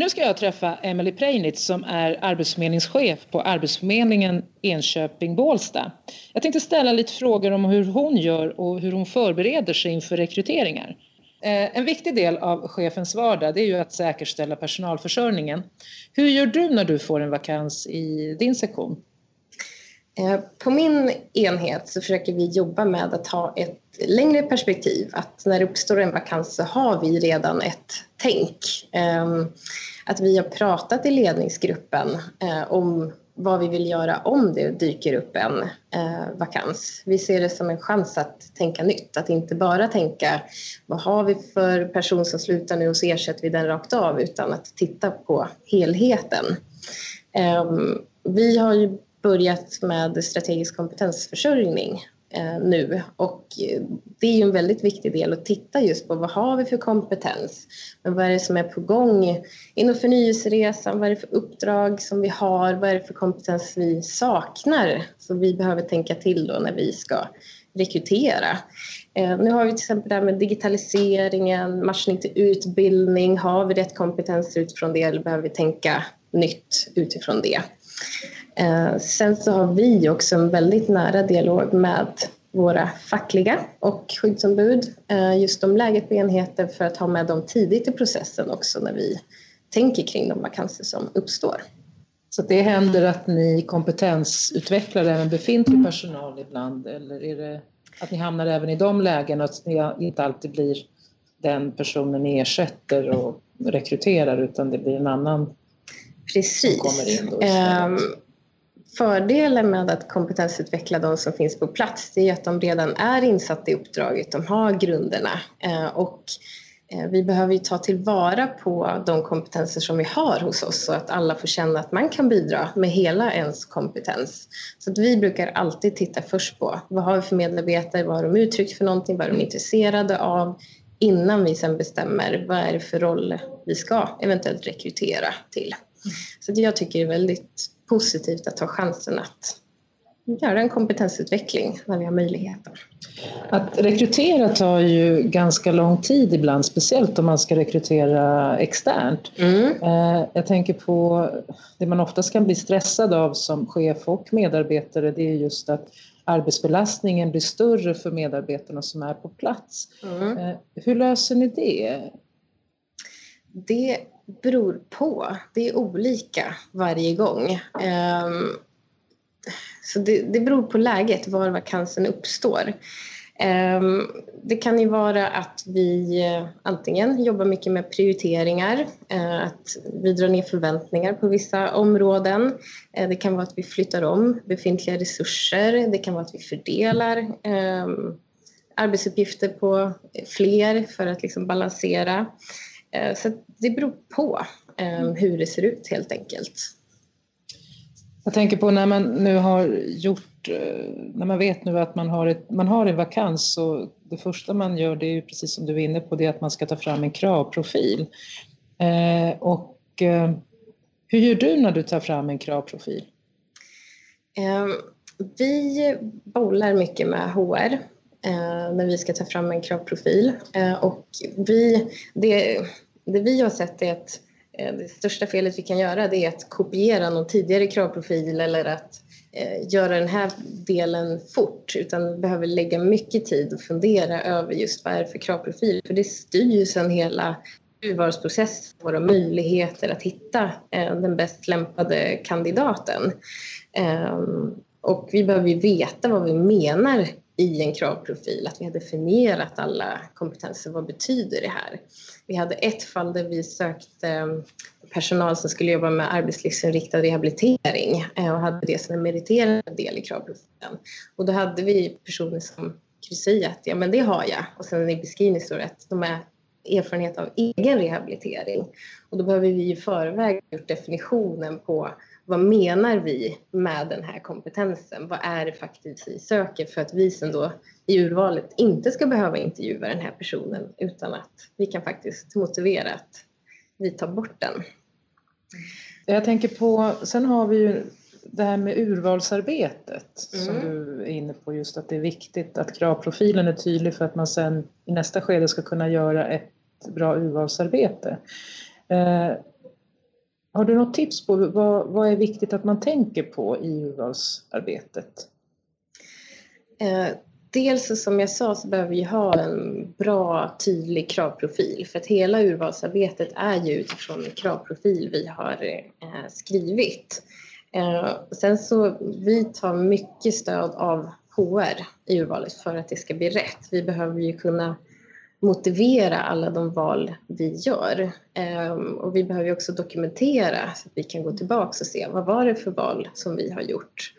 Nu ska jag träffa Emily Preinitz som är arbetsförmedlingschef på Arbetsförmedlingen Enköping-Bålsta. Jag tänkte ställa lite frågor om hur hon gör och hur hon förbereder sig inför rekryteringar. Eh, en viktig del av chefens vardag det är ju att säkerställa personalförsörjningen. Hur gör du när du får en vakans i din sektion? Eh, på min enhet så försöker vi jobba med att ha ett längre perspektiv. Att när det uppstår en vakans så har vi redan ett tänk. Ehm, att vi har pratat i ledningsgruppen eh, om vad vi vill göra om det dyker upp en eh, vakans. Vi ser det som en chans att tänka nytt, att inte bara tänka vad har vi för person som slutar nu och så ersätter vi den rakt av utan att titta på helheten. Ehm, vi har ju börjat med strategisk kompetensförsörjning eh, nu och eh, det är ju en väldigt viktig del att titta just på vad har vi för kompetens? Men vad är det som är på gång inom förnyelseresan? Vad är det för uppdrag som vi har? Vad är det för kompetens vi saknar? Så vi behöver tänka till då när vi ska rekrytera. Eh, nu har vi till exempel det här med digitaliseringen, matchning till utbildning. Har vi rätt kompetens utifrån det eller behöver vi tänka nytt utifrån det? Eh, sen så har vi också en väldigt nära dialog med våra fackliga och skyddsombud eh, just om läget på enheten för att ha med dem tidigt i processen också när vi tänker kring de vakanser som uppstår. Så det händer att ni kompetensutvecklar även befintlig personal ibland eller är det att ni hamnar även i de lägena att ni inte alltid blir den personen ni ersätter och rekryterar utan det blir en annan Precis. som kommer in då istället? Fördelen med att kompetensutveckla de som finns på plats är att de redan är insatta i uppdraget, de har grunderna eh, och eh, vi behöver ju ta tillvara på de kompetenser som vi har hos oss så att alla får känna att man kan bidra med hela ens kompetens. Så att vi brukar alltid titta först på vad har vi för medarbetare, vad har de uttryckt för någonting, vad är de intresserade av innan vi sen bestämmer vad är det för roll vi ska eventuellt rekrytera till. Så jag tycker det är väldigt positivt att ta chansen att göra en kompetensutveckling när vi har möjligheten. Att rekrytera tar ju ganska lång tid ibland, speciellt om man ska rekrytera externt. Mm. Eh, jag tänker på det man oftast kan bli stressad av som chef och medarbetare, det är just att arbetsbelastningen blir större för medarbetarna som är på plats. Mm. Eh, hur löser ni det? Det beror på. Det är olika varje gång. Ehm, så det, det beror på läget, var vakansen uppstår. Ehm, det kan ju vara att vi eh, antingen jobbar mycket med prioriteringar, eh, att vi drar ner förväntningar på vissa områden. Eh, det kan vara att vi flyttar om befintliga resurser. Det kan vara att vi fördelar ehm, arbetsuppgifter på fler för att liksom balansera. Eh, så det beror på eh, hur det ser ut helt enkelt. Jag tänker på när man nu har gjort, eh, när man vet nu att man har, ett, man har en vakans så det första man gör det är ju precis som du är inne på det att man ska ta fram en kravprofil. och hur gör du när du tar fram en kravprofil? vi bollar mycket med HR Eh, när vi ska ta fram en kravprofil. Eh, och vi, det, det vi har sett är att eh, det största felet vi kan göra det är att kopiera någon tidigare kravprofil eller att göra den här delen fort utan vi behöver lägga mycket tid och fundera över just vad är det för kravprofil för det styr ju sedan hela urvalsprocessen, våra möjligheter att hitta den bäst lämpade kandidaten. Ehm, och vi behöver ju veta vad vi menar i en kravprofil, att vi har definierat alla kompetenser. Vad betyder det här? Vi hade ett fall där vi sökte eh, personal som skulle jobba med arbetslivsinriktad rehabilitering eh, och hade det som en meriterande del i kravprofilen. Och då hade vi personer som kryssade i att ja, men det har jag. Och sen i beskrivningen står det att de är erfarenhet av egen rehabilitering. Och då behöver vi i förväg gjort definitionen på vad menar vi med den här kompetensen? Vad är det faktiskt vi söker för att vi sen då i urvalet inte ska behöva intervjua den här personen utan att vi kan faktiskt motivera att vi tar bort den. Jag tänker på, sen har vi ju det här med urvalsarbetet mm. som du är inne på just att det är viktigt att kravprofilen är tydlig för att man sen i nästa skede ska kunna göra ett bra urvalsarbete. Har du något tips på vad, vad är viktigt att man tänker på i urvalsarbetet? Eh, dels som jag sa så behöver vi ha en bra tydlig kravprofil för att hela urvalsarbetet är ju utifrån en kravprofil vi har eh, skrivit. Eh, sen så vi tar mycket stöd av HR i urvalet för att det ska bli rätt. Vi behöver ju kunna motivera alla de val vi gör. Ehm, och vi behöver också dokumentera så att vi kan gå tillbaka och se vad var det för val som vi har gjort.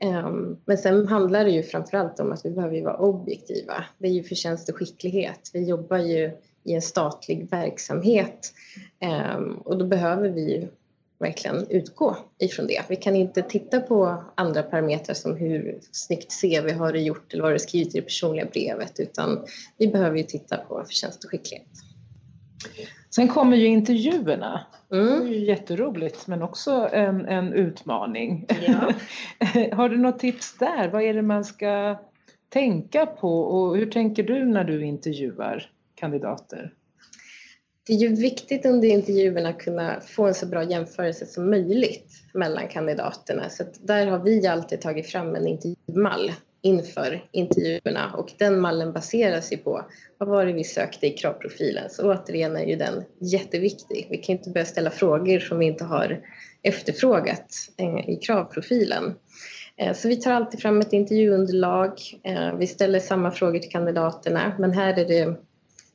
Ehm, men sen handlar det ju framförallt om att vi behöver vara objektiva. Det är ju förtjänst och skicklighet. Vi jobbar ju i en statlig verksamhet ehm, och då behöver vi verkligen utgå ifrån det. Vi kan inte titta på andra parametrar som hur snyggt CV har du gjort eller vad du skrivit i det personliga brevet utan vi behöver ju titta på förtjänst och skicklighet. Sen kommer ju intervjuerna. Mm. Det är ju jätteroligt men också en, en utmaning. Ja. har du något tips där? Vad är det man ska tänka på och hur tänker du när du intervjuar kandidater? Det är ju viktigt under intervjuerna att kunna få en så bra jämförelse som möjligt mellan kandidaterna. Så där har vi alltid tagit fram en intervjumall inför intervjuerna och den mallen baseras ju på vad var det vi sökte i kravprofilen. Så återigen är ju den jätteviktig. Vi kan inte börja ställa frågor som vi inte har efterfrågat eh, i kravprofilen. Eh, så vi tar alltid fram ett intervjuunderlag. Eh, vi ställer samma frågor till kandidaterna men här är det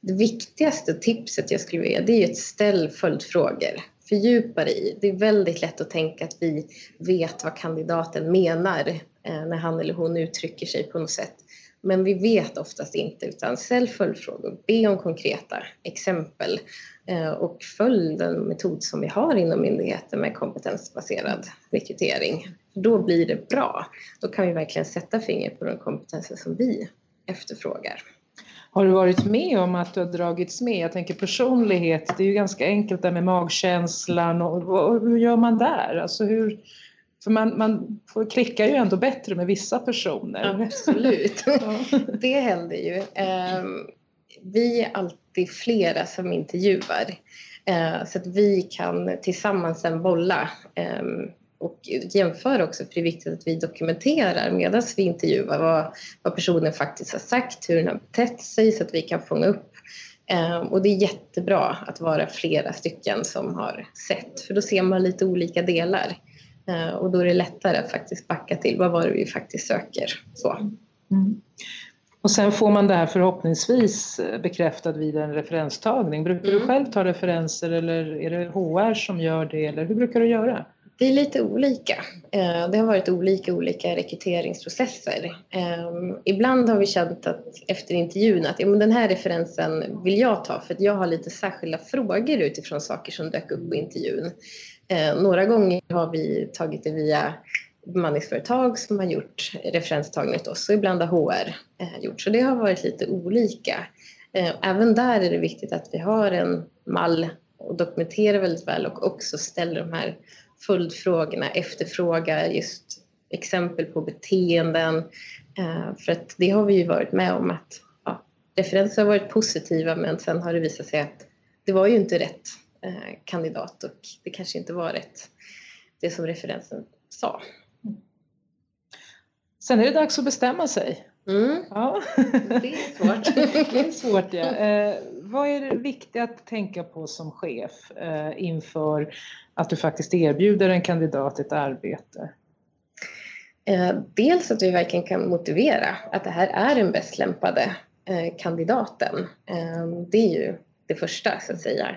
det viktigaste tipset jag skulle vilja det är att ställa följdfrågor. Fördjupa dig i. Det är väldigt lätt att tänka att vi vet vad kandidaten menar eh, när han eller hon uttrycker sig på något sätt. Men vi vet oftast inte utan ställ följdfrågor, be om konkreta exempel eh, och följ den metod som vi har inom myndigheten med kompetensbaserad rekrytering. Då blir det bra. Då kan vi verkligen sätta fingret på de kompetenser som vi efterfrågar. Har du varit med om att du har dragits med? Jag tänker personlighet, det är ju ganska enkelt där med magkänslan och, och hur gör man där? Alltså hur, för man, man får, klickar ju ändå bättre med vissa personer. Absolut, det händer ju. Um, vi är alltid flera som intervjuar uh, så att vi kan tillsammans sen bolla um, och jämföra också, för det är viktigt att vi dokumenterar medan vi intervjuar vad, vad personen faktiskt har sagt, hur den har betett sig så att vi kan fånga upp. Ehm, och det är jättebra att vara flera stycken som har sett, för då ser man lite olika delar. Ehm, och då är det lättare att faktiskt backa till vad var det vi faktiskt söker. Så. Mm. Och sen får man det här förhoppningsvis bekräftat vid en referenstagning. Brukar mm. du själv ta referenser eller är det HR som gör det eller hur brukar du göra? Det är lite olika. Eh, det har varit olika olika rekryteringsprocesser. Ehm, ibland har vi känt att efter intervjun att ja, men den här referensen vill jag ta för att jag har lite särskilda frågor utifrån saker som dök upp på intervjun. Ehm, några gånger har vi tagit det via bemanningsföretag som har gjort referenstagning åt oss och ibland har HR eh, gjort. Så det har varit lite olika. Ehm, även där är det viktigt att vi har en mall och dokumenterar väldigt väl och också ställer de här följdfrågorna, efterfrågar just exempel på beteenden. Eh, för att det har vi ju varit med om att ja, referenser har varit positiva men sen har det visat sig att det var ju inte rätt eh, kandidat och det kanske inte var rätt det som referensen sa. Sen är det dags att bestämma sig. Mm. Ja. Det är svårt. det är svårt ja. Vad är det viktigt att tänka på som chef eh, inför att du faktiskt erbjuder en kandidat ett arbete? Eh, dels att vi verkligen kan motivera att det här är den bäst lämpade eh, kandidaten. Eh, det är ju det första så att säga.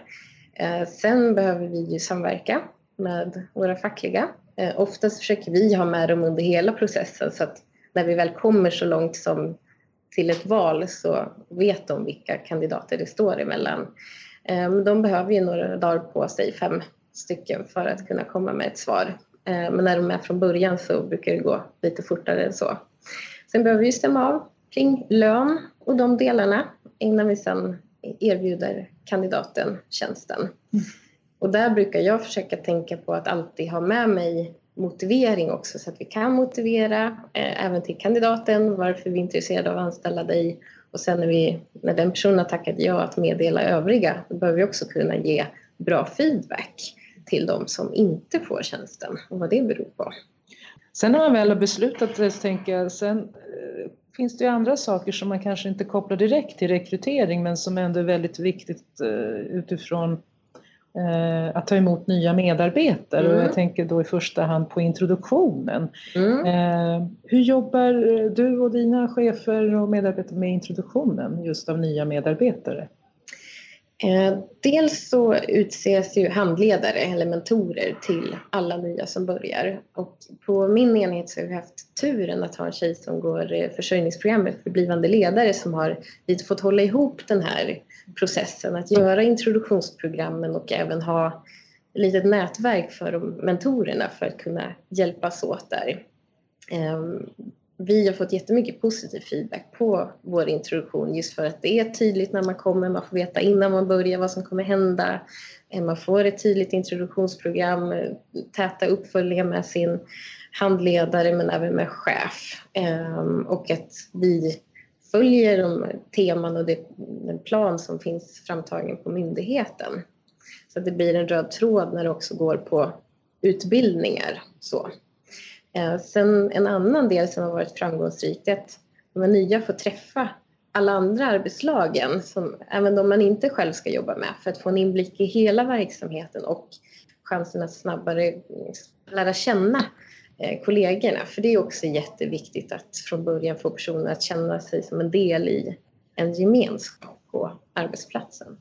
Eh, sen behöver vi ju samverka med våra fackliga. Eh, oftast försöker vi ha med dem under hela processen så att när vi väl kommer så långt som till ett val så vet de vilka kandidater det står emellan. Ehm, de behöver ju några dagar på sig, fem stycken, för att kunna komma med ett svar. Ehm, men när de är från början så brukar det gå lite fortare än så. Sen behöver vi stämma av kring lön och de delarna innan vi sen erbjuder kandidaten tjänsten. Mm. Och där brukar jag försöka tänka på att alltid ha med mig motivering också så att vi kan motivera eh, även till kandidaten varför vi är intresserade av att anställa dig och sen när, vi, när den personen har tackat ja att meddela övriga då behöver vi också kunna ge bra feedback till de som inte får tjänsten och vad det beror på. Sen när man väl har beslutat det, så tänker jag, sen eh, finns det ju andra saker som man kanske inte kopplar direkt till rekrytering men som ändå är väldigt viktigt eh, utifrån eh, att ta emot nya medarbetare mm. och jag mm. tänker då i första hand på introduktionen. Mm. Hur jobbar du och dina chefer och medarbetare med introduktionen just av nya medarbetare? Eh, dels så utses ju handledare eller mentorer till alla nya som börjar och på min enhet så har vi haft turen att ha en tjej som går eh, försörjningsprogrammet för blivande ledare som har fått hålla ihop den här processen att göra introduktionsprogrammen och även ha ett litet nätverk för mentorerna för att kunna hjälpas åt där. Ehm, vi har fått jättemycket positiv feedback på vår introduktion just för att det är tydligt när man kommer, man får veta innan man börjar vad som kommer hända. Eh, man får ett tydligt introduktionsprogram, eh, täta uppföljningar med sin handledare men även med chef. Ehm, och att vi följer de teman och den plan som finns framtagen på myndigheten. Så att det blir en röd tråd när det också går på utbildningar. Så. Eh, sen en annan del som har varit framgångsrik är att de nya får träffa alla andra arbetslagen, som, även de man inte själv ska jobba med, för att få en inblick i hela verksamheten och chansen att snabbare mm, lära känna eh, kollegorna. För det är också jätteviktigt att från början få personer att känna sig som en del i en gemenskap på arbetsplatsen.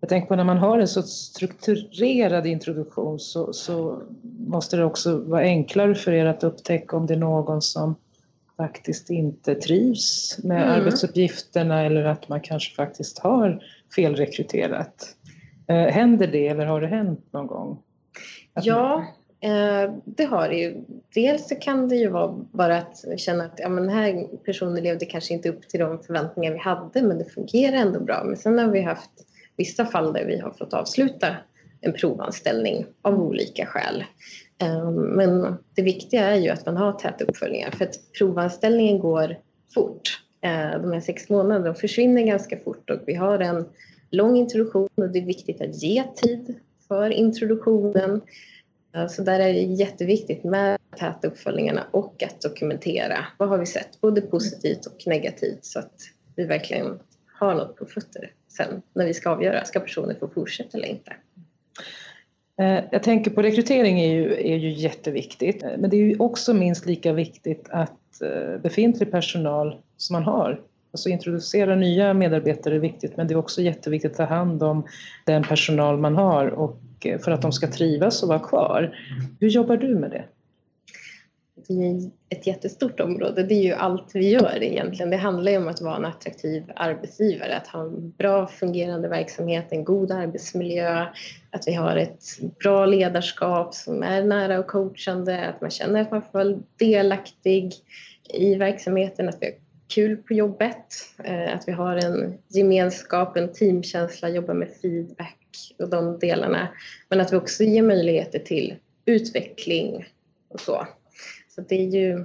Jag tänker på när man har en så strukturerad introduktion så, så, måste det också vara enklare för er att upptäcka om det är någon som faktiskt inte trivs med mm. arbetsuppgifterna eller att man kanske faktiskt har felrekryterat. Eh, händer det eller har det hänt någon gång? ja, eh, det har det ju. Dels så kan det ju vara bara att känna att ja, men den här personen levde kanske inte upp till de förväntningar vi hade men det fungerar ändå bra. Men sen har vi haft vissa fall där vi har fått avsluta en provanställning av olika skäl. Ehm, men det viktiga är ju att man har täta uppföljningar för att provanställningen går fort. Ehm, de här sex månaderna försvinner ganska fort och vi har en lång introduktion och det är viktigt att ge tid för introduktionen. Ehm, så där är det jätteviktigt med täta uppföljningarna och att dokumentera vad har vi sett, både positivt och negativt så att vi verkligen har något på fötter sen när vi ska avgöra, ska personen få fortsätta eller inte? Eh, jag tänker på rekrytering är ju, är ju jätteviktigt, eh, men det är ju också minst lika viktigt att eh, befintlig personal som man har, alltså introducera nya medarbetare är viktigt, men det är också jätteviktigt att ta hand om den personal man har och för att de ska trivas och vara kvar. Hur jobbar du med det? Det är ett jättestort område. Det är ju allt vi gör egentligen. Det handlar ju om att vara en attraktiv arbetsgivare, att ha en bra fungerande verksamhet, en god arbetsmiljö, att vi har ett bra ledarskap som är nära och coachande, att man känner att man får vara delaktig i verksamheten, att vi har kul på jobbet, eh, att vi har en gemenskap, en teamkänsla, jobbar med feedback och de delarna. Men att vi också ger möjligheter till utveckling och så. Så det är ju,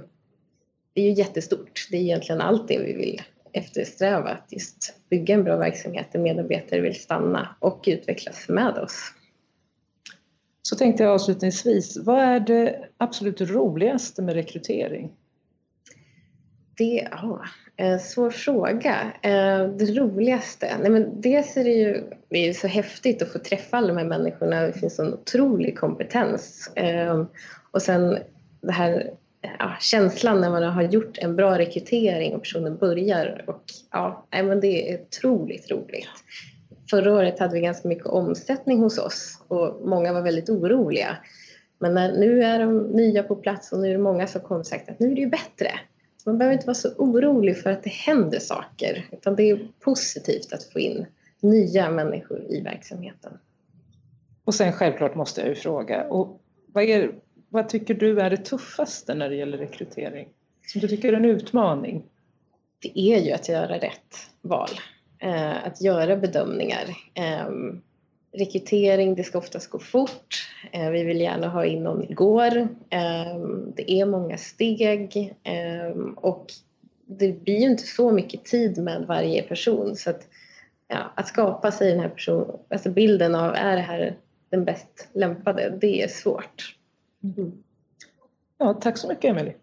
det är ju jättestort. Det är egentligen allt det vi vill eftersträva, att just bygga en bra verksamhet där medarbetare vill stanna och utvecklas med oss. Så tänkte jag avslutningsvis, vad är det absolut roligaste med rekrytering? Det, oh, en svår fråga. Eh, det roligaste? Nej, men dels är det ju, det är ju så häftigt att få träffa alla de här människorna. Det finns en otrolig kompetens. Eh, och sen det här ja, känslan när man har gjort en bra rekrytering och personen börjar. Och, ja, men det är otroligt roligt. Förra året hade vi ganska mycket omsättning hos oss och många var väldigt oroliga. Men när, nu är de nya på plats och nu är det många som kommer sagt att nu är det ju bättre. Så man behöver inte vara så orolig för att det händer saker utan det är positivt att få in nya människor i verksamheten. Och sen självklart måste jag ju fråga, och vad är vad tycker du är det tuffaste när det gäller rekrytering? Som du tycker är en utmaning? Det är ju att göra rätt val. Eh, att göra bedömningar. Eh, rekrytering, det ska oftast gå fort. Eh, vi vill gärna ha in någon igår. Eh, det är många steg eh, och det blir ju inte så mycket tid med varje person. Så att, ja, att skapa sig den här person, alltså bilden av är det här den bäst lämpade. Det är svårt. Mm. Ja, tack så mycket Emelie.